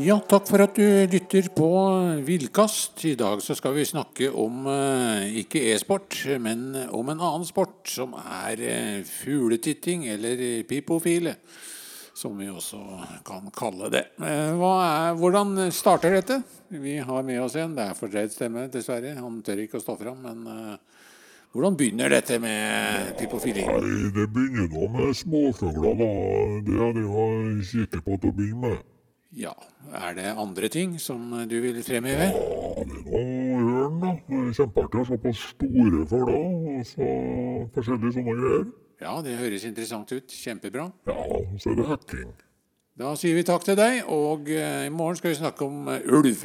Ja, takk for at du lytter på Villkast. I dag så skal vi snakke om eh, ikke e-sport, men om en annen sport, som er eh, fugletitting, eller pipofile, som vi også kan kalle det. Eh, er, hvordan starter dette? Vi har med oss en. Det er fordreid stemme, dessverre. Han tør ikke å stå fram, men eh, hvordan begynner dette med pipofili? Nei, det begynner da med småfugler, da. Det er det jeg kikker på til å begynne med. Ja, er det andre ting som du vil fremheve? Ja, det er noe ørn, da. Kjempeartig å se på store for da, og så forskjellige sånne greier. Ja, det høres interessant ut. Kjempebra. Ja, så er det hacking. Da sier vi takk til deg, og eh, i morgen skal vi snakke om eh, ulv.